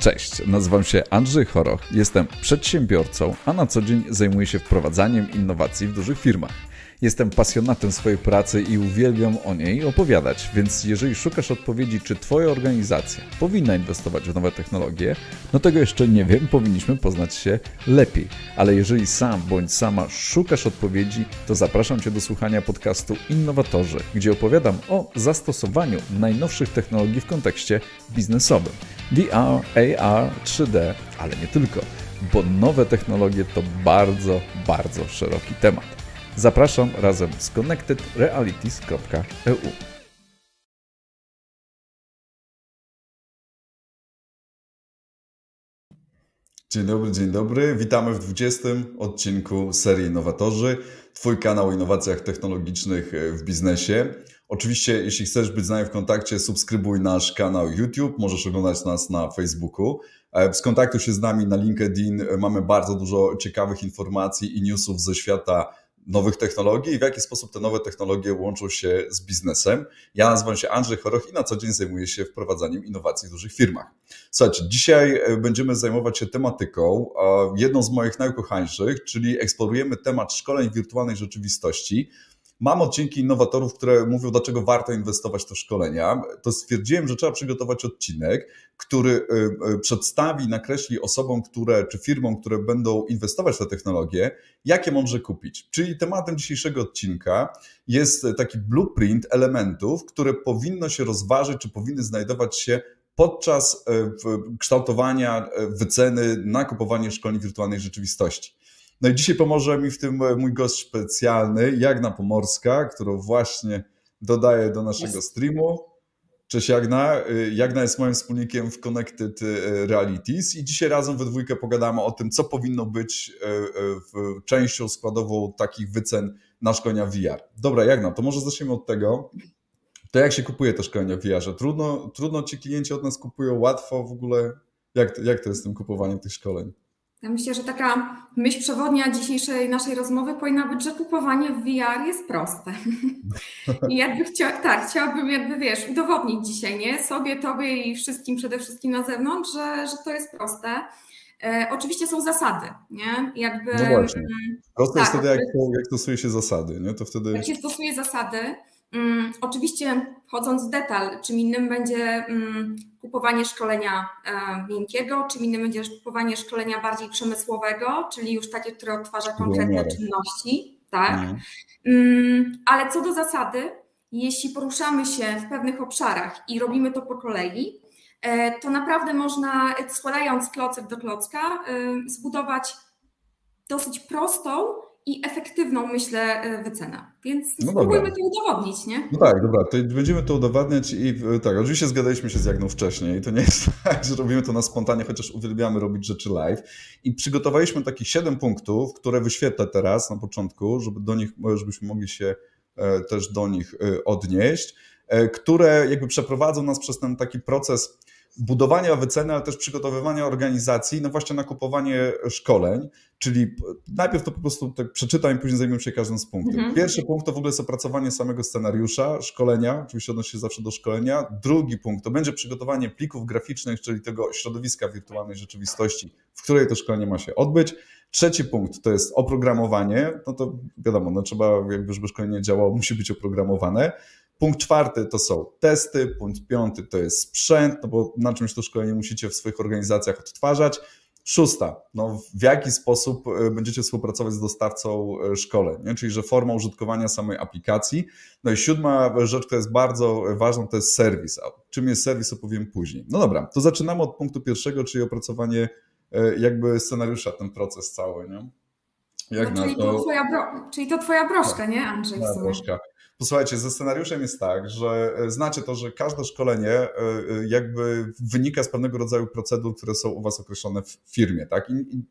Cześć, nazywam się Andrzej Choroch, jestem przedsiębiorcą, a na co dzień zajmuję się wprowadzaniem innowacji w dużych firmach. Jestem pasjonatem swojej pracy i uwielbiam o niej opowiadać, więc jeżeli szukasz odpowiedzi, czy Twoja organizacja powinna inwestować w nowe technologie, no tego jeszcze nie wiem, powinniśmy poznać się lepiej. Ale jeżeli sam bądź sama szukasz odpowiedzi, to zapraszam Cię do słuchania podcastu Innowatorzy, gdzie opowiadam o zastosowaniu najnowszych technologii w kontekście biznesowym. VR, AR, 3D, ale nie tylko, bo nowe technologie to bardzo, bardzo szeroki temat. Zapraszam razem z connectedrealities.eu. Dzień dobry, dzień dobry. Witamy w 20 odcinku serii Innowatorzy, Twój kanał o innowacjach technologicznych w biznesie. Oczywiście, jeśli chcesz być z nami w kontakcie, subskrybuj nasz kanał YouTube, możesz oglądać nas na Facebooku. E, skontaktuj się z nami na LinkedIn, mamy bardzo dużo ciekawych informacji i newsów ze świata nowych technologii i w jaki sposób te nowe technologie łączą się z biznesem. Ja nazywam się Andrzej Choroch i na co dzień zajmuję się wprowadzaniem innowacji w dużych firmach. Słuchajcie, dzisiaj e, będziemy zajmować się tematyką, jedną z moich najukochańszych, czyli eksplorujemy temat szkoleń wirtualnej rzeczywistości. Mam odcinki innowatorów, które mówią, dlaczego warto inwestować w te szkolenia. To stwierdziłem, że trzeba przygotować odcinek, który y, y, przedstawi, nakreśli osobom, które, czy firmom, które będą inwestować w te technologie, jakie mądrze kupić. Czyli tematem dzisiejszego odcinka jest taki blueprint elementów, które powinno się rozważyć, czy powinny znajdować się podczas y, kształtowania wyceny na kupowanie szkoleń wirtualnej rzeczywistości. No i dzisiaj pomoże mi w tym e, mój gość specjalny, Jagna Pomorska, którą właśnie dodaję do naszego streamu. Cześć Jagna. E, Jagna jest moim wspólnikiem w Connected e, Realities i dzisiaj razem we dwójkę pogadamy o tym, co powinno być w częścią składową takich wycen na szkolenia VR. Dobra, Jagna, to może zaczniemy od tego, to jak się kupuje te szkolenia w VR-ze? Trudno, trudno ci klienci od nas kupują, łatwo w ogóle? Jak, jak to jest z tym kupowaniem tych szkoleń? Ja myślę, że taka myśl przewodnia dzisiejszej naszej rozmowy powinna być, że kupowanie w VR jest proste. I jakby chciała, tak, chciałabym jakby, wiesz, udowodnić dzisiaj, nie? Sobie, tobie i wszystkim przede wszystkim na zewnątrz, że, że to jest proste. E, oczywiście są zasady, nie? Jakby, no właśnie. Mm, proste tak, jest wtedy, jak, jak stosuje się zasady, nie? To wtedy... Jak się stosuje zasady, oczywiście wchodząc w detal, czym innym będzie um, kupowanie szkolenia e, miękkiego, czym innym będzie kupowanie szkolenia bardziej przemysłowego, czyli już takie, które odtwarza konkretne czynności. Tak. Mhm. Mm, ale co do zasady, jeśli poruszamy się w pewnych obszarach i robimy to po kolei, e, to naprawdę można, składając klocek do klocka, e, zbudować dosyć prostą i efektywną, myślę, e, wycenę. Więc no spróbujmy to udowodnić, nie? No tak, dobra, to będziemy to udowadniać i e, tak, oczywiście zgadaliśmy się z Jagną wcześniej. To nie jest tak, że robimy to na spontanie, chociaż uwielbiamy robić rzeczy live. I przygotowaliśmy takich siedem punktów, które wyświetlę teraz na początku, żeby do nich, żebyśmy mogli się e, też do nich odnieść, które jakby przeprowadzą nas przez ten taki proces budowania wyceny, ale też przygotowywania organizacji, no właśnie na kupowanie szkoleń, czyli najpierw to po prostu tak przeczytam i później zajmiemy się każdym z punktów. Mhm. Pierwszy punkt to w ogóle jest opracowanie samego scenariusza, szkolenia, oczywiście odnosi się zawsze do szkolenia. Drugi punkt to będzie przygotowanie plików graficznych, czyli tego środowiska wirtualnej rzeczywistości, w której to szkolenie ma się odbyć. Trzeci punkt to jest oprogramowanie, no to wiadomo, no trzeba, jakby żeby szkolenie działało, musi być oprogramowane. Punkt czwarty to są testy, punkt piąty to jest sprzęt, no bo na czymś to szkolenie musicie w swoich organizacjach odtwarzać. Szósta, no w jaki sposób e, będziecie współpracować z dostawcą e, szkoleń, nie? czyli że forma użytkowania samej aplikacji. No i siódma rzecz, która jest bardzo ważna, to jest serwis. A czym jest serwis, opowiem później. No dobra, to zaczynamy od punktu pierwszego, czyli opracowanie e, jakby scenariusza, ten proces cały. Nie? Jak no, czyli, to... To twoja bro... czyli to twoja broszka, tak. nie Andrzej? Moja broszka. Posłuchajcie, ze scenariuszem jest tak, że e, znacie to, że każde szkolenie e, e, jakby wynika z pewnego rodzaju procedur, które są u Was określone w firmie, tak? I, i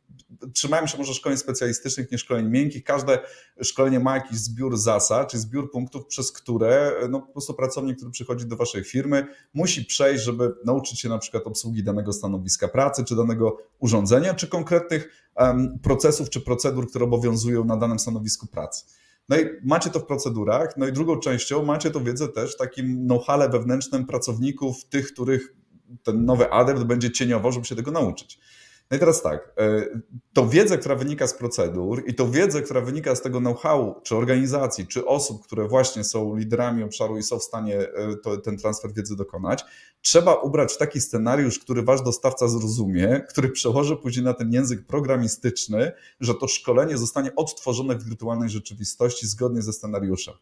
trzymajmy się może szkoleń specjalistycznych, nie szkoleń miękkich. Każde szkolenie ma jakiś zbiór zasad, czy zbiór punktów, przez które no, po prostu pracownik, który przychodzi do Waszej firmy, musi przejść, żeby nauczyć się na przykład obsługi danego stanowiska pracy, czy danego urządzenia, czy konkretnych um, procesów, czy procedur, które obowiązują na danym stanowisku pracy. No i macie to w procedurach, no i drugą częścią macie to wiedzę też w takim know-how wewnętrznym pracowników, tych, których ten nowy adept będzie cieniowo, żeby się tego nauczyć. No i teraz tak, e, to wiedzę, która wynika z procedur i to wiedzę, która wynika z tego know-how, czy organizacji, czy osób, które właśnie są liderami obszaru i są w stanie e, to, ten transfer wiedzy dokonać, trzeba ubrać w taki scenariusz, który wasz dostawca zrozumie, który przełoży później na ten język programistyczny, że to szkolenie zostanie odtworzone w wirtualnej rzeczywistości zgodnie ze scenariuszem.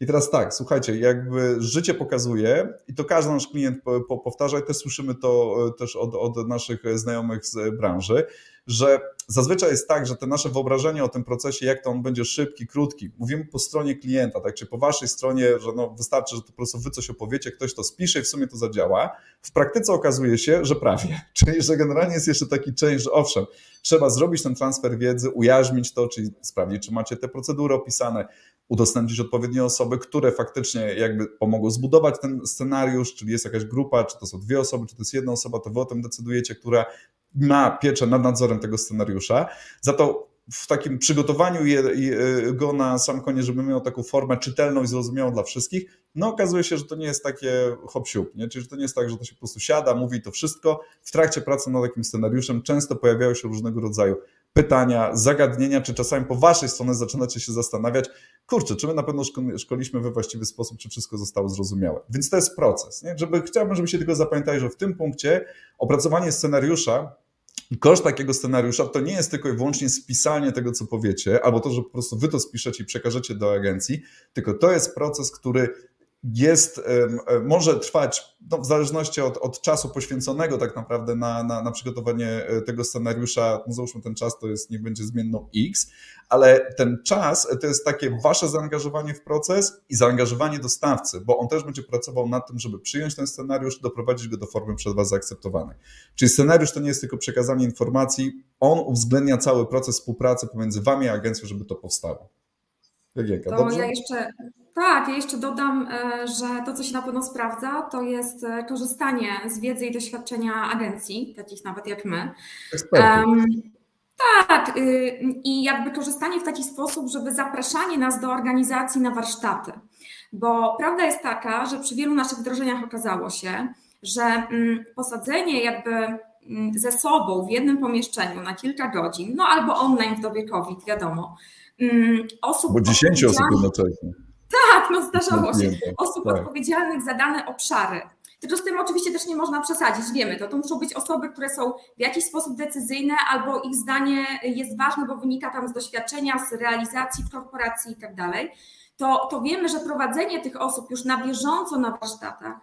I teraz tak, słuchajcie, jakby życie pokazuje, i to każdy nasz klient powtarza, i też słyszymy to e, też od, od naszych znajomych z branży, że zazwyczaj jest tak, że te nasze wyobrażenie o tym procesie, jak to on będzie szybki, krótki, mówimy po stronie klienta, tak, czy po waszej stronie, że no wystarczy, że to po prostu wy coś opowiecie, ktoś to spisze i w sumie to zadziała. W praktyce okazuje się, że prawie, czyli że generalnie jest jeszcze taki część, że owszem, trzeba zrobić ten transfer wiedzy, ujarzmić to, czyli sprawdzić, czy macie te procedury opisane, udostępnić odpowiednie osoby, które faktycznie jakby pomogą zbudować ten scenariusz, czyli jest jakaś grupa, czy to są dwie osoby, czy to jest jedna osoba, to wy o tym decydujecie, która ma pieczę nad nadzorem tego scenariusza. Za to w takim przygotowaniu go na sam koniec, żeby miał taką formę czytelną i zrozumiałą dla wszystkich, no okazuje się, że to nie jest takie hop nie? czyli że to nie jest tak, że to się po prostu siada, mówi to wszystko. W trakcie pracy nad takim scenariuszem często pojawiają się różnego rodzaju pytania, zagadnienia, czy czasami po waszej stronie zaczynacie się zastanawiać, kurczę, czy my na pewno szkoliliśmy we właściwy sposób, czy wszystko zostało zrozumiałe. Więc to jest proces. Nie? Żeby, chciałbym, żebyście tylko zapamiętali, że w tym punkcie opracowanie scenariusza Koszt takiego scenariusza to nie jest tylko i wyłącznie spisanie tego, co powiecie, albo to, że po prostu wy to spiszecie i przekażecie do agencji, tylko to jest proces, który jest, może trwać no, w zależności od, od, czasu poświęconego tak naprawdę na, na, na, przygotowanie e, tego scenariusza, no załóżmy ten czas to jest, niech będzie zmienną X, ale ten czas to jest takie wasze zaangażowanie w proces i zaangażowanie dostawcy, bo on też będzie pracował nad tym, żeby przyjąć ten scenariusz, doprowadzić go do formy przez was zaakceptowanej. Czyli scenariusz to nie jest tylko przekazanie informacji, on uwzględnia cały proces współpracy pomiędzy wami a agencją, żeby to powstało. Jagienka, to dobrze? ja jeszcze, tak, ja jeszcze dodam, e, że to, co się na pewno sprawdza, to jest e, korzystanie z wiedzy i doświadczenia agencji, takich nawet jak my. Um, tak, y, i jakby korzystanie w taki sposób, żeby zapraszanie nas do organizacji na warsztaty. Bo prawda jest taka, że przy wielu naszych wdrożeniach okazało się, że mm, posadzenie jakby mm, ze sobą w jednym pomieszczeniu na kilka godzin, no albo online w dobie COVID, wiadomo, Mm, osób. Bo 10 osób jednocześnie. Tak, no zdarzało się. Osób tak. odpowiedzialnych za dane obszary. Tylko z tym oczywiście też nie można przesadzić, wiemy to. To muszą być osoby, które są w jakiś sposób decyzyjne, albo ich zdanie jest ważne, bo wynika tam z doświadczenia, z realizacji w korporacji i tak dalej. To, to wiemy, że prowadzenie tych osób już na bieżąco na warsztatach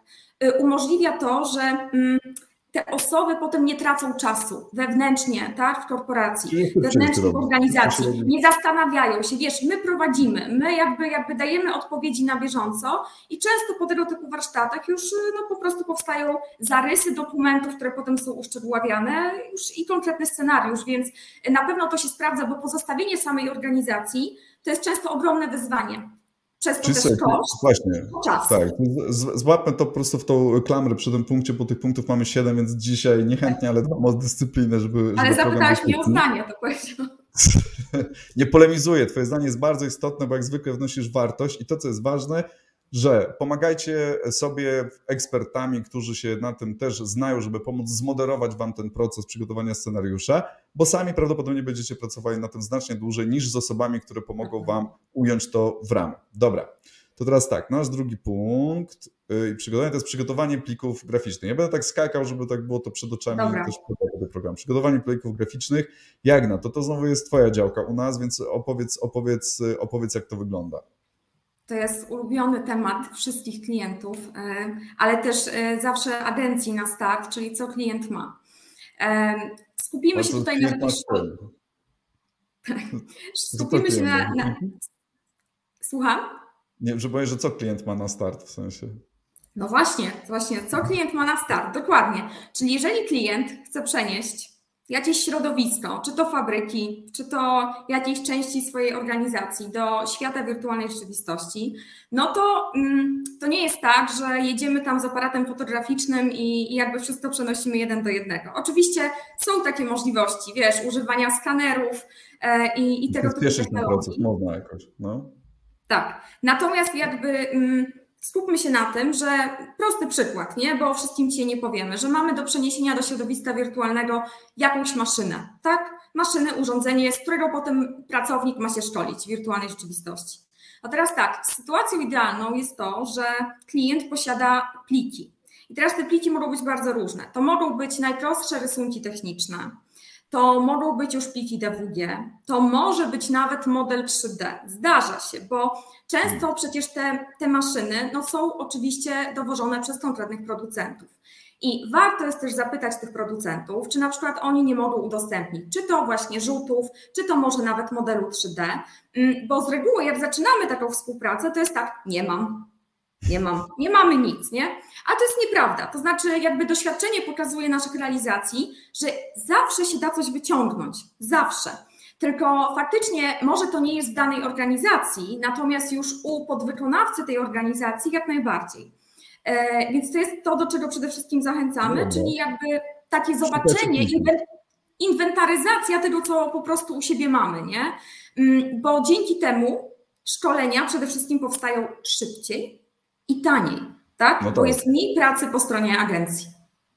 y, umożliwia to, że. Mm, te osoby potem nie tracą czasu wewnętrznie, tak, w korporacji, wewnętrznie w organizacji, nie zastanawiają się, wiesz, my prowadzimy, my jakby, jakby dajemy odpowiedzi na bieżąco i często po tego typu warsztatach już no, po prostu powstają zarysy dokumentów, które potem są uszczegóławiane już i konkretny scenariusz, więc na pewno to się sprawdza, bo pozostawienie samej organizacji to jest często ogromne wyzwanie przez to też koszt, Właśnie, czas. tak. Złapmy to po prostu w tą klamrę przy tym punkcie, bo tych punktów mamy 7, więc dzisiaj niechętnie, ale dbam o dyscyplinę, żeby... Ale zapytałeś mnie o zdanie, to powiedział. Nie polemizuję, twoje zdanie jest bardzo istotne, bo jak zwykle wnosisz wartość i to, co jest ważne, że pomagajcie sobie ekspertami, którzy się na tym też znają, żeby pomóc zmoderować Wam ten proces przygotowania scenariusza, bo sami prawdopodobnie będziecie pracowali na tym znacznie dłużej niż z osobami, które pomogą mhm. Wam ująć to w ramę. Dobra, to teraz tak, nasz drugi punkt yy, przygotowanie to jest przygotowanie plików graficznych. Ja będę tak skakał, żeby tak było to przed oczami Dobra. też program. Przygotowanie plików graficznych. Jagna, to to znowu jest Twoja działka u nas, więc opowiedz, opowiedz, opowiedz jak to wygląda. To jest ulubiony temat wszystkich klientów, e, ale też e, zawsze agencji na start, czyli co klient ma. E, skupimy się tutaj na jakiejś. Skupimy się na, na. Słucham? Nie, że boję, że co klient ma na start w sensie. No właśnie, właśnie, co klient ma na start, dokładnie. Czyli jeżeli klient chce przenieść jakieś środowisko, czy to fabryki, czy to jakiejś części swojej organizacji do świata wirtualnej rzeczywistości, no to, mm, to nie jest tak, że jedziemy tam z aparatem fotograficznym i, i jakby wszystko przenosimy jeden do jednego. Oczywiście są takie możliwości, wiesz, używania skanerów e, i, i tego typu technologii. proces, można jakoś, no. Tak, natomiast jakby... Mm, skupmy się na tym, że prosty przykład, nie? bo o wszystkim dzisiaj nie powiemy, że mamy do przeniesienia do środowiska wirtualnego jakąś maszynę, tak? Maszynę, urządzenie, z którego potem pracownik ma się szkolić w wirtualnej rzeczywistości. A teraz tak, sytuacją idealną jest to, że klient posiada pliki. I teraz te pliki mogą być bardzo różne. To mogą być najprostsze rysunki techniczne, to mogą być już pliki DWG, to może być nawet model 3D. Zdarza się, bo często przecież te, te maszyny no, są oczywiście dowożone przez konkretnych producentów. I warto jest też zapytać tych producentów, czy na przykład oni nie mogą udostępnić, czy to właśnie rzutów, czy to może nawet modelu 3D, mm, bo z reguły jak zaczynamy taką współpracę, to jest tak, nie mam, nie mam, nie mamy nic, nie? A to jest nieprawda. To znaczy, jakby doświadczenie pokazuje naszych realizacji, że zawsze się da coś wyciągnąć. Zawsze. Tylko faktycznie może to nie jest w danej organizacji, natomiast już u podwykonawcy tej organizacji jak najbardziej. E, więc to jest to, do czego przede wszystkim zachęcamy, czyli jakby takie zobaczenie, inwentaryzacja tego, co po prostu u siebie mamy, nie? Mm, bo dzięki temu szkolenia przede wszystkim powstają szybciej, i taniej, tak? No tak? Bo jest mniej pracy po stronie agencji.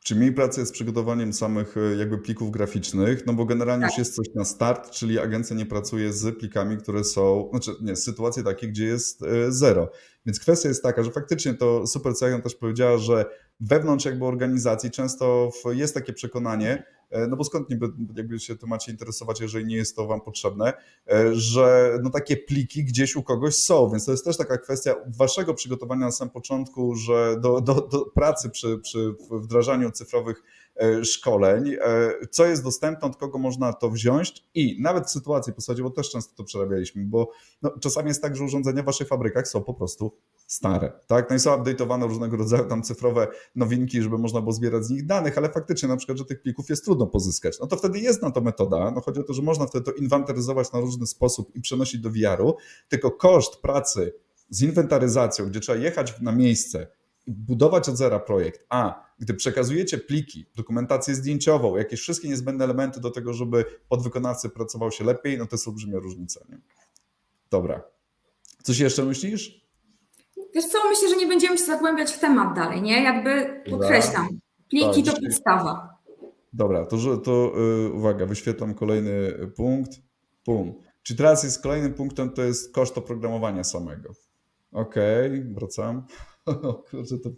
Czy mniej pracy z przygotowaniem samych e, jakby plików graficznych, no bo generalnie tak. już jest coś na start, czyli agencja nie pracuje z plikami, które są, znaczy nie, sytuacje takie, gdzie jest e, zero. Więc kwestia jest taka, że faktycznie to Super Cechon też powiedziała, że wewnątrz jakby organizacji często jest takie przekonanie, no bo skąd niby jakby się macie interesować, jeżeli nie jest to wam potrzebne, e, że no takie pliki gdzieś u kogoś są, więc to jest też taka kwestia waszego przygotowania na samym początku, że do, do, do pracy przy, przy wdrażaniu cyfrowych E, szkoleń, e, co jest dostępne, od kogo można to wziąć i nawet w sytuacji, zasadzie, bo też często to przerabialiśmy, bo no, czasami jest tak, że urządzenia w waszych fabrykach są po prostu stare, tak? No i są update'owane różnego rodzaju tam cyfrowe nowinki, żeby można było zbierać z nich danych, ale faktycznie na przykład, że tych plików jest trudno pozyskać. No to wtedy jest na to metoda, no chodzi o to, że można wtedy to inwentaryzować na różny sposób i przenosić do VR-u, tylko koszt pracy z inwentaryzacją, gdzie trzeba jechać na miejsce, budować od zera projekt, a gdy przekazujecie pliki, dokumentację zdjęciową, jakieś wszystkie niezbędne elementy do tego, żeby podwykonawcy pracował się lepiej, no to jest olbrzymia różnica. Nie? Dobra. Coś jeszcze myślisz? Wiesz co, myślę, że nie będziemy się zagłębiać w temat dalej, nie? Jakby podkreślam, pliki tak, to podstawa. Dobra, to, że, to yy, uwaga, wyświetlam kolejny punkt. Pum. Czy teraz jest kolejnym punktem, to jest koszt oprogramowania samego. Okej, okay, wracam. Kurczę, to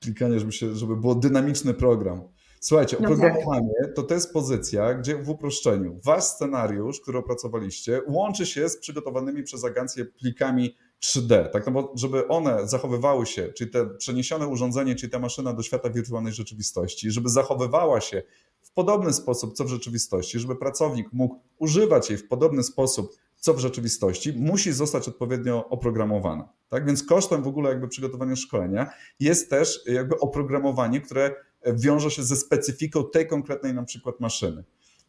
klikanie, żeby, się, żeby było dynamiczny program. Słuchajcie, no oprogramowanie tak. to to jest pozycja, gdzie w uproszczeniu wasz scenariusz, który opracowaliście, łączy się z przygotowanymi przez agencję plikami 3D, tak no bo żeby one zachowywały się, czyli te przeniesione urządzenie, czyli ta maszyna do świata wirtualnej rzeczywistości, żeby zachowywała się w podobny sposób, co w rzeczywistości, żeby pracownik mógł używać jej w podobny sposób, co w rzeczywistości, musi zostać odpowiednio oprogramowana. Tak więc kosztem w ogóle jakby przygotowania szkolenia jest też jakby oprogramowanie, które wiąże się ze specyfiką tej konkretnej na przykład maszyny.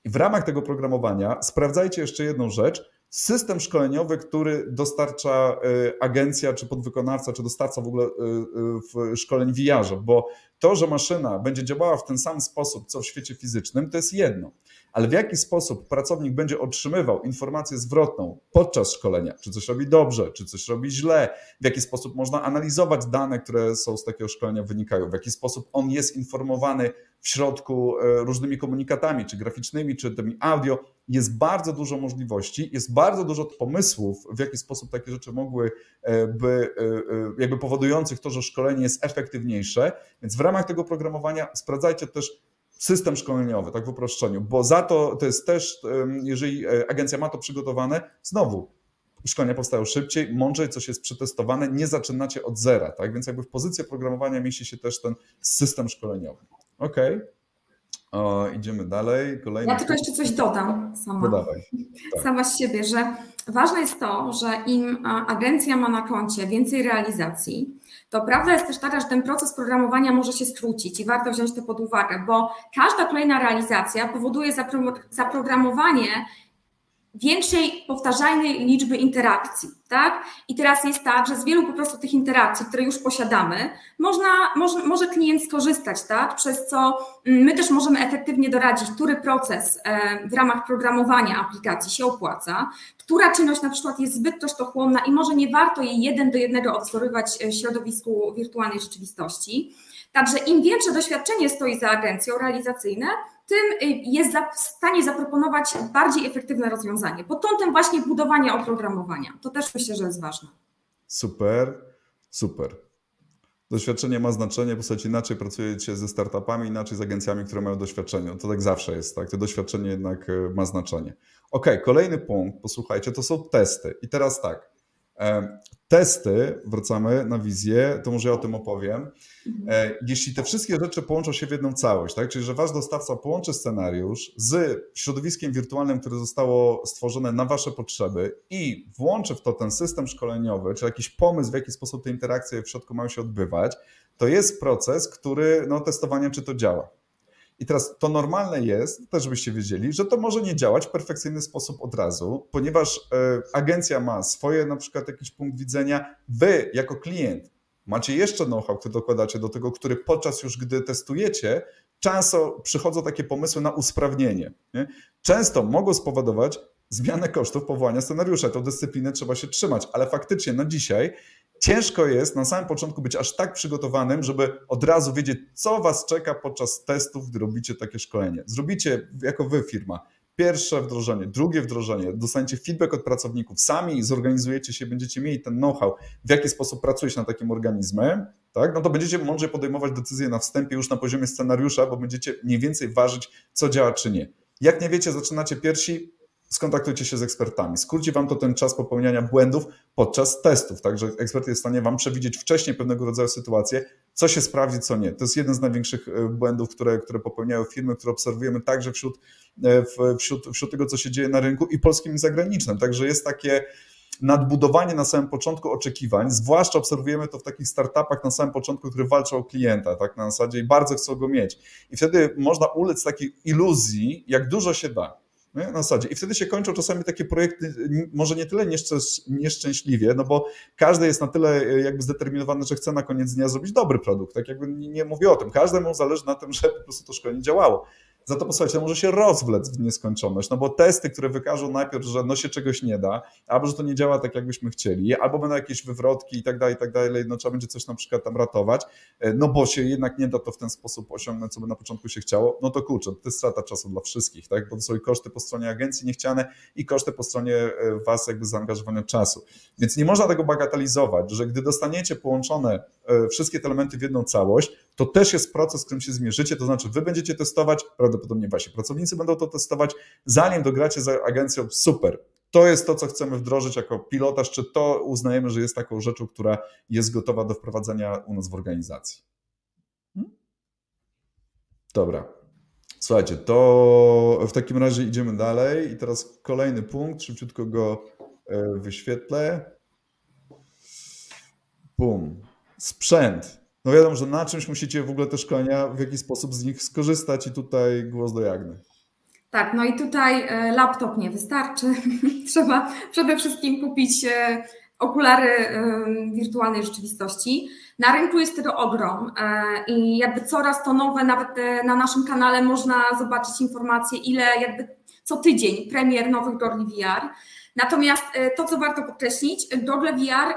I w ramach tego programowania sprawdzajcie jeszcze jedną rzecz, system szkoleniowy, który dostarcza y, agencja, czy podwykonawca, czy dostarca w ogóle y, y, w szkoleń VR, bo to, że maszyna będzie działała w ten sam sposób, co w świecie fizycznym, to jest jedno ale w jaki sposób pracownik będzie otrzymywał informację zwrotną podczas szkolenia, czy coś robi dobrze, czy coś robi źle, w jaki sposób można analizować dane, które są z takiego szkolenia wynikają, w jaki sposób on jest informowany w środku e, różnymi komunikatami, czy graficznymi, czy tymi audio, jest bardzo dużo możliwości, jest bardzo dużo pomysłów, w jaki sposób takie rzeczy mogły e, e, jakby powodujących to, że szkolenie jest efektywniejsze, więc w ramach tego programowania sprawdzajcie też system szkoleniowy, tak w uproszczeniu, bo za to to jest też, jeżeli e, agencja ma to przygotowane, znowu szkolenia powstają szybciej, mądrzej, coś jest przetestowane, nie zaczynacie od zera, tak? Więc jakby w pozycję programowania mieści się też ten system szkoleniowy. Ok. O, idziemy dalej. Kolejny ja tylko jeszcze coś dodam sama. Dodawaj. Tak. Sama z siebie, że ważne jest to, że im agencja ma na koncie więcej realizacji, to prawda jest też taka, że ten proces programowania może się skrócić i warto wziąć to pod uwagę, bo każda kolejna realizacja powoduje zaprogramowanie większej powtarzalnej liczby interakcji. tak? I teraz jest tak, że z wielu po prostu tych interakcji, które już posiadamy, można, może, może klient skorzystać, tak? Przez co mm, my też możemy efektywnie doradzić, który proces e, w ramach programowania aplikacji się opłaca, która czynność na przykład jest zbyt kosztochłonna i może nie warto jej jeden do jednego odwzorowywać w środowisku wirtualnej rzeczywistości. Także im większe doświadczenie stoi za agencją realizacyjne, tym y, jest w stanie zaproponować bardziej efektywne rozwiązanie pod kątem właśnie budowania oprogramowania. To też myślę, że jest ważne. Super, super. Doświadczenie ma znaczenie, zasadzie inaczej pracujecie ze startupami, inaczej z agencjami, które mają doświadczenie. To tak zawsze jest, tak? To doświadczenie jednak y, ma znaczenie. Ok, kolejny punkt, posłuchajcie, to są testy. I teraz tak, Testy, wracamy na wizję, to może ja o tym opowiem. Mhm. E, jeśli te wszystkie rzeczy połączą się w jedną całość, tak? czyli że wasz dostawca połączy scenariusz z środowiskiem wirtualnym, które zostało stworzone na wasze potrzeby i włączy w to ten system szkoleniowy, czy jakiś pomysł, w jaki sposób te interakcje w środku mają się odbywać, to jest proces, który, no, testowania, czy to działa. I teraz to normalne jest, też żebyście wiedzieli, że to może nie działać w perfekcyjny sposób od razu, ponieważ e, agencja ma swoje na przykład jakiś punkt widzenia, wy jako klient macie jeszcze know-how, który dokładacie do tego, który podczas już gdy testujecie, często przychodzą takie pomysły na usprawnienie. Nie? Często mogą spowodować zmianę kosztów powołania scenariusza. Tą dyscyplinę trzeba się trzymać, ale faktycznie na dzisiaj ciężko jest na samym początku być aż tak przygotowanym, żeby od razu wiedzieć, co Was czeka podczas testów, gdy robicie takie szkolenie. Zrobicie jako Wy firma pierwsze wdrożenie, drugie wdrożenie, dostaniecie feedback od pracowników, sami zorganizujecie się, będziecie mieli ten know-how, w jaki sposób pracujesz nad takim organizmem, tak? no to będziecie mądrze podejmować decyzje na wstępie już na poziomie scenariusza, bo będziecie mniej więcej ważyć, co działa, czy nie. Jak nie wiecie, zaczynacie pierwsi, skontaktujcie się z ekspertami. Skróci Wam to ten czas popełniania błędów podczas testów, także ekspert jest w stanie Wam przewidzieć wcześniej pewnego rodzaju sytuacje, co się sprawdzi, co nie. To jest jeden z największych e, błędów, które, które popełniają firmy, które obserwujemy także wśród, e, wśród, wśród tego, co się dzieje na rynku i polskim i zagranicznym. Także jest takie nadbudowanie na samym początku oczekiwań, zwłaszcza obserwujemy to w takich startupach na samym początku, które walczą o klienta, tak na zasadzie i bardzo chcą go mieć. I wtedy można ulec takiej iluzji, jak dużo się da. Nie? Na zasadzie. I wtedy się kończą czasami takie projekty, może nie tyle nieszczęśliwie, no bo każdy jest na tyle e, jakby zdeterminowany, że chce na koniec dnia zrobić dobry produkt. Tak jakby nie, mówię o tym. Każdemu zależy na tym, żeby po prostu to szkolenie działało. Za to posłuchajcie, może się rozwlec w nieskończoność, no bo testy, które wykażą najpierw, że no się czegoś nie da, albo że to nie działa tak, jakbyśmy chcieli, albo będą jakieś wywrotki i tak dalej, i tak dalej, no trzeba będzie coś na przykład tam ratować, e, no bo się jednak nie da to w ten sposób osiągnąć, co by na początku się chciało, no to kurczę, to jest strata czasu dla wszystkich, tak, bo to są i koszty po stronie agencji niechciane i koszty po stronie e, was jakby zaangażowania czasu. Więc nie można tego bagatelizować, że gdy dostaniecie połączone wszystkie te elementy w jedną całość, to też jest proces, z którym się zmierzycie, to znaczy wy będziecie testować, prawdopodobnie wasi pracownicy będą to testować, zanim dogracie z agencją, super, to jest to, co chcemy wdrożyć jako pilotaż, czy to uznajemy, że jest taką rzeczą, która jest gotowa do wprowadzenia u nas w organizacji. Hmm? Dobra. Słuchajcie, to w takim razie idziemy dalej i teraz kolejny punkt, szybciutko go e, wyświetlę. Bum. Sprzęt. No wiadomo, że na czymś musicie w ogóle te szkolenia, w jaki sposób z nich skorzystać i tutaj głos do Jagny. Tak, no i tutaj e, laptop nie wystarczy. Trzeba przede wszystkim kupić e, okulary e, wirtualnej rzeczywistości. Na rynku jest tego ogrom i jakby coraz to nowe, nawet na naszym kanale można zobaczyć informacje, ile jakby co tydzień premier nowych Gorli VR. Natomiast to, co warto podkreślić, Google VR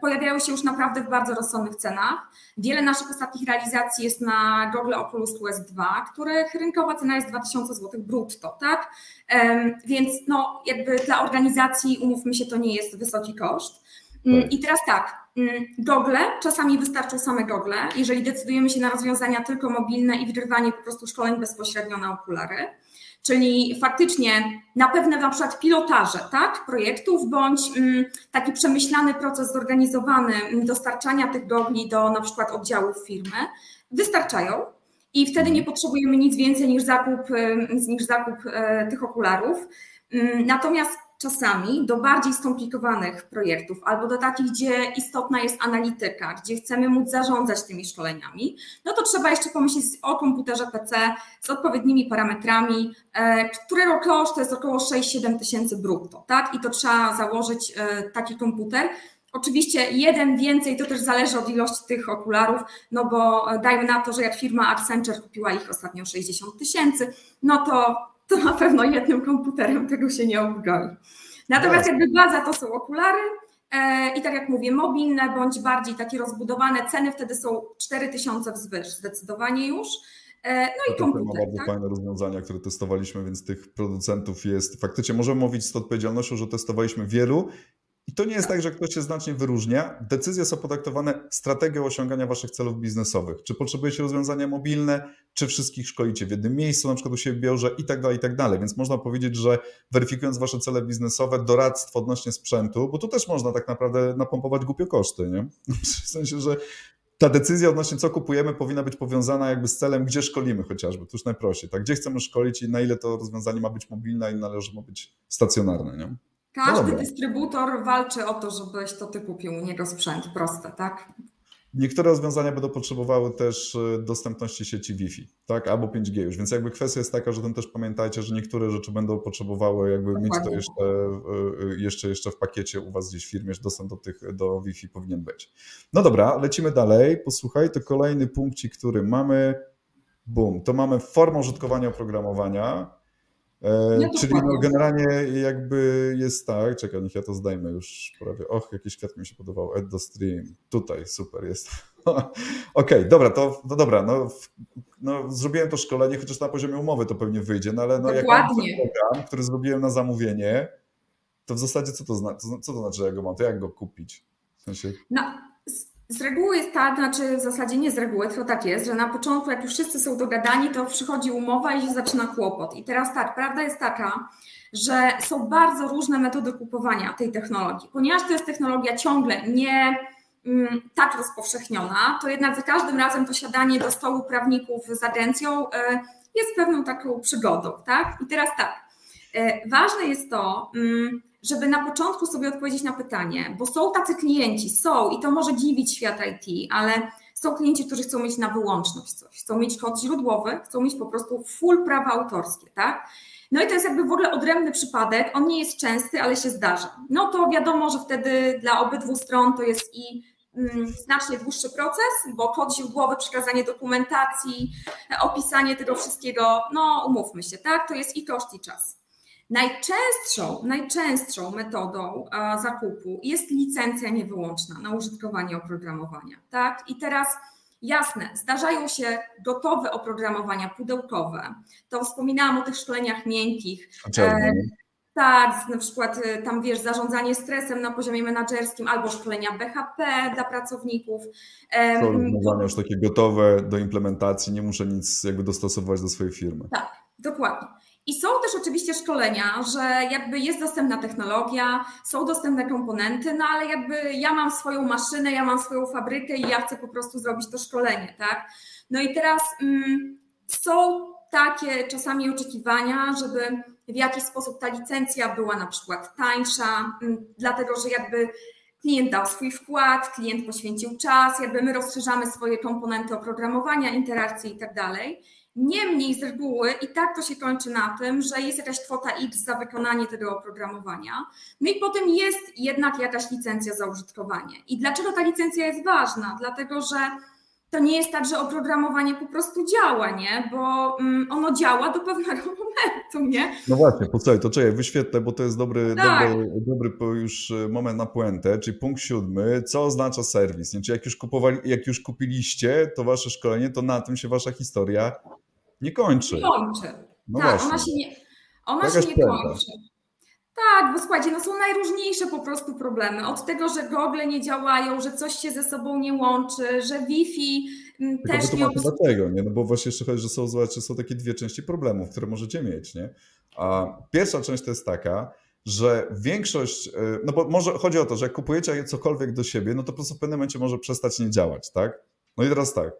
pojawiają się już naprawdę w bardzo rozsądnych cenach. Wiele naszych ostatnich realizacji jest na Google Oculus Quest 2, których rynkowa cena jest 2000 zł brutto, tak? Więc no, jakby dla organizacji, umówmy się, to nie jest wysoki koszt. Mm, tak. I teraz tak, mm, gogle, czasami wystarczą same gogle, jeżeli decydujemy się na rozwiązania tylko mobilne i wygrywanie po prostu szkoleń bezpośrednio na okulary. Czyli faktycznie na pewne na przykład pilotaże tak, projektów, bądź mm, taki przemyślany proces zorganizowany mm, dostarczania tych gogli do na przykład oddziałów firmy wystarczają. I wtedy nie potrzebujemy nic więcej niż zakup, niż zakup e, tych okularów. Mm, natomiast czasami do bardziej skomplikowanych projektów albo do takich, gdzie istotna jest analityka, gdzie chcemy móc zarządzać tymi szkoleniami, no to trzeba jeszcze pomyśleć o komputerze PC z odpowiednimi parametrami, e, którego koszt to jest około 6-7 tysięcy brutto, tak? I to trzeba założyć e, taki komputer. Oczywiście jeden więcej to też zależy od ilości tych okularów, no bo dajmy na to, że jak firma Accenture kupiła ich ostatnio 60 tysięcy, no to to na pewno jednym komputerem tego się nie obgoi. Natomiast jakby baza to są okulary e, i tak jak mówię, mobilne bądź bardziej takie rozbudowane, ceny wtedy są 4000 wzwyż zdecydowanie już. E, no i to komputer. To bardzo tak? fajne rozwiązania, które testowaliśmy, więc tych producentów jest faktycznie, możemy mówić z odpowiedzialnością, że testowaliśmy wielu i to nie jest tak, że ktoś się znacznie wyróżnia. Decyzje są podyktowane strategią osiągania waszych celów biznesowych. Czy potrzebujecie rozwiązania mobilne, czy wszystkich szkolicie w jednym miejscu, na przykład u siebie w biurze i tak dalej, i tak dalej. Więc można powiedzieć, że weryfikując wasze cele biznesowe, doradztwo odnośnie sprzętu, bo tu też można tak naprawdę napompować głupio koszty, nie? W sensie, że ta decyzja odnośnie co kupujemy powinna być powiązana jakby z celem, gdzie szkolimy chociażby, to już najprościej, tak? Gdzie chcemy szkolić i na ile to rozwiązanie ma być mobilne i należy ma być stacjonarne, nie? Każdy no dystrybutor walczy o to, żebyś to ty kupił u niego sprzęt, proste, tak? Niektóre rozwiązania będą potrzebowały też e, dostępności sieci Wi-Fi, tak, albo 5G już, więc jakby kwestia jest taka, że ten też pamiętajcie, że niektóre rzeczy będą potrzebowały jakby Dokładnie. mieć to jeszcze, e, jeszcze, jeszcze w pakiecie u Was gdzieś w firmie, że dostęp do, tych, do Wi-Fi powinien być. No dobra, lecimy dalej, posłuchaj, to kolejny punkcik, który mamy, boom, to mamy formę użytkowania oprogramowania, no czyli no generalnie jakby jest tak, czekaj, niech ja to zdajmy już prawie. Och, jakiś kwiat mi się podobał. Add the stream. Tutaj, super jest. Okej, okay, dobra, to no dobra, no, no, zrobiłem to szkolenie, chociaż na poziomie umowy to pewnie wyjdzie, no ale no, jak mam program, który zrobiłem na zamówienie, to w zasadzie co to, zna, co to znaczy, jak go mam, to jak go kupić? W sensie... No, z reguły jest tak, znaczy w zasadzie nie z reguły, tylko tak jest, że na początku, jak już wszyscy są dogadani, to przychodzi umowa i się zaczyna kłopot. I teraz tak, prawda jest taka, że są bardzo różne metody kupowania tej technologii. Ponieważ to jest technologia ciągle nie mm, tak rozpowszechniona, to jednak za każdym razem to siadanie do stołu prawników z agencją e, jest pewną taką przygodą, tak? I teraz tak, e, ważne jest to, mm, żeby na początku sobie odpowiedzieć na pytanie, bo są tacy klienci, są i to może dziwić świat IT, ale są klienci, którzy chcą mieć na wyłączność coś, chcą mieć kod źródłowy, chcą mieć po prostu full prawa autorskie, tak? No i to jest jakby w ogóle odrębny przypadek, on nie jest częsty, ale się zdarza. No to wiadomo, że wtedy dla obydwu stron to jest i mm, znacznie dłuższy proces, bo kod źródłowy, przekazanie dokumentacji, opisanie tego wszystkiego, no umówmy się, tak, to jest i koszt i czas. Najczęstszą, najczęstszą metodą zakupu jest licencja niewyłączna na użytkowanie oprogramowania. Tak? I teraz jasne, zdarzają się gotowe oprogramowania pudełkowe. To wspominałam o tych szkoleniach miękkich. E, tak, na przykład e, tam wiesz, zarządzanie stresem na poziomie menedżerskim albo szkolenia BHP dla pracowników. Rozwiązania już takie gotowe do implementacji, nie muszę nic jakby dostosować do swojej firmy. Tak, dokładnie. I są też oczywiście szkolenia, że jakby jest dostępna technologia, są dostępne komponenty, no ale jakby ja mam swoją maszynę, ja mam swoją fabrykę i ja chcę po prostu zrobić to szkolenie, tak? No i teraz mm, są takie czasami oczekiwania, żeby w jakiś sposób ta licencja była na przykład tańsza, mm, dlatego że jakby klient dał swój wkład, klient poświęcił czas, jakby my rozszerzamy swoje komponenty oprogramowania, interakcji i tak dalej. Niemniej z reguły i tak to się kończy na tym, że jest jakaś kwota X za wykonanie tego oprogramowania, no i potem jest jednak jakaś licencja za użytkowanie. I dlaczego ta licencja jest ważna? Dlatego, że to nie jest tak, że oprogramowanie po prostu działa, nie? Bo mm, ono działa do pewnego momentu, nie? No właśnie, posłuchaj, to czekaj, wyświetlę, bo to jest dobry, tak. dobry, dobry już e, moment na puentę, czyli punkt siódmy, co oznacza serwis, nie? Czy jak już, kupowali, jak już kupiliście to wasze szkolenie, to na tym się wasza historia nie kończy. Nie kończy. No tak, ona się nie, ona się nie kończy. Tak, bo słuchajcie, no są najróżniejsze po prostu problemy. Od tego, że gogle nie działają, że coś się ze sobą nie łączy, że Wi-Fi mm, Tylko też nie... Dlaczego, nie? No bo właśnie jeszcze chodzi, że są, zobaczcie, są takie dwie części problemów, które możecie mieć, nie? A pierwsza część to jest taka, że większość, e, no bo może chodzi o to, że jak kupujecie cokolwiek do siebie, no to po prostu w pewnym momencie może przestać nie działać, tak? No i teraz tak,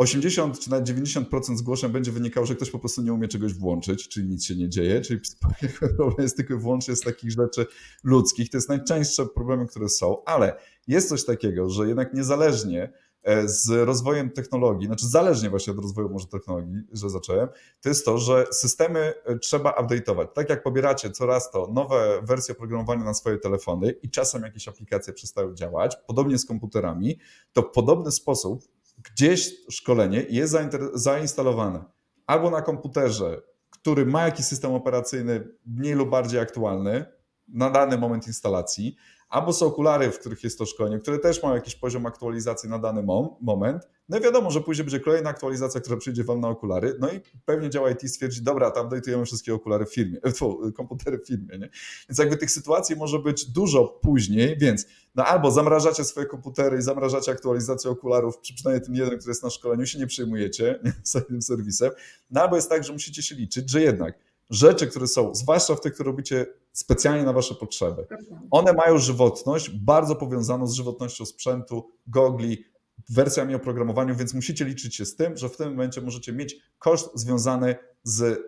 80 czy nawet 90% zgłoszeń będzie wynikało, że ktoś po prostu nie umie czegoś włączyć, czyli nic się nie dzieje, czyli problem jest tylko wyłącznie z takich rzeczy ludzkich. To jest najczęstsze problemy, które są, ale jest coś takiego, że jednak niezależnie E, z rozwojem technologii, znaczy zależnie właśnie od rozwoju może technologii, że zacząłem, to jest to, że systemy e, trzeba update'ować. Tak jak pobieracie coraz to nowe wersje oprogramowania na swoje telefony i czasem jakieś aplikacje przestają działać, podobnie z komputerami, to w podobny sposób gdzieś szkolenie jest zainstalowane albo na komputerze, który ma jakiś system operacyjny mniej lub bardziej aktualny na dany moment instalacji, albo są okulary, w których jest to szkolenie, które też mają jakiś poziom aktualizacji na dany moment. No i wiadomo, że później będzie kolejna aktualizacja, która przyjdzie Wam na okulary. No i pewnie działa IT stwierdzi, dobra, tam dajtujemy wszystkie okulary w firmie, komputery w firmie. Nie? Więc jakby tych sytuacji może być dużo później, więc no albo zamrażacie swoje komputery i zamrażacie aktualizację okularów, przy przynajmniej tym jeden, który jest na szkoleniu, się nie przejmujecie z tym serwisem, no albo jest tak, że musicie się liczyć, że jednak rzeczy, które są, zwłaszcza w tych, które robicie specjalnie na Wasze potrzeby, one mają żywotność bardzo powiązaną z żywotnością sprzętu, gogli, wersjami oprogramowaniu, więc musicie liczyć się z tym, że w tym momencie możecie mieć koszt związany z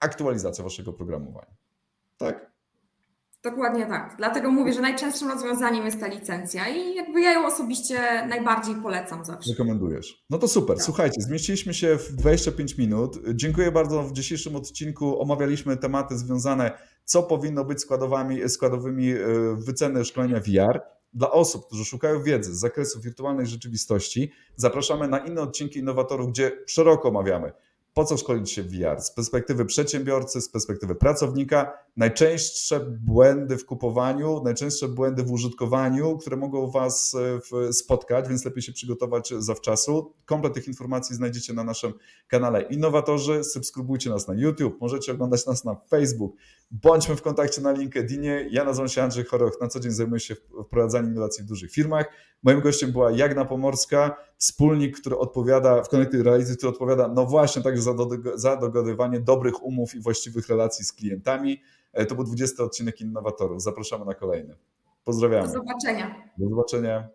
aktualizacją Waszego oprogramowania. Tak? Dokładnie tak. Dlatego mówię, że najczęstszym rozwiązaniem jest ta licencja i jakby ja ją osobiście najbardziej polecam zawsze. Rekomendujesz. No to super. Tak. Słuchajcie, zmieściliśmy się w 25 minut. Dziękuję bardzo. W dzisiejszym odcinku omawialiśmy tematy związane, co powinno być składowymi, składowymi e, wyceny szkolenia VR. Dla osób, którzy szukają wiedzy z zakresu wirtualnej rzeczywistości, zapraszamy na inne odcinki innowatorów, gdzie szeroko omawiamy po co szkolić się w VR? Z perspektywy przedsiębiorcy, z perspektywy pracownika, najczęstsze błędy w kupowaniu, najczęstsze błędy w użytkowaniu, które mogą Was e, spotkać, więc lepiej się przygotować zawczasu. Komplet tych informacji znajdziecie na naszym kanale Innowatorzy. Subskrybujcie nas na YouTube, możecie oglądać nas na Facebook. Bądźmy w kontakcie na LinkedInie. Ja nazywam się Andrzej Choroch, na co dzień zajmuję się wprowadzaniem innowacji w dużych firmach. Moim gościem była Jagna Pomorska, wspólnik, który odpowiada w Connected Reality, który odpowiada no właśnie także za, za dogadywanie dobrych umów i właściwych relacji z klientami. E, to był 20 odcinek Innowatorów. Zapraszamy na kolejny. Pozdrawiamy. Do zobaczenia. Do zobaczenia.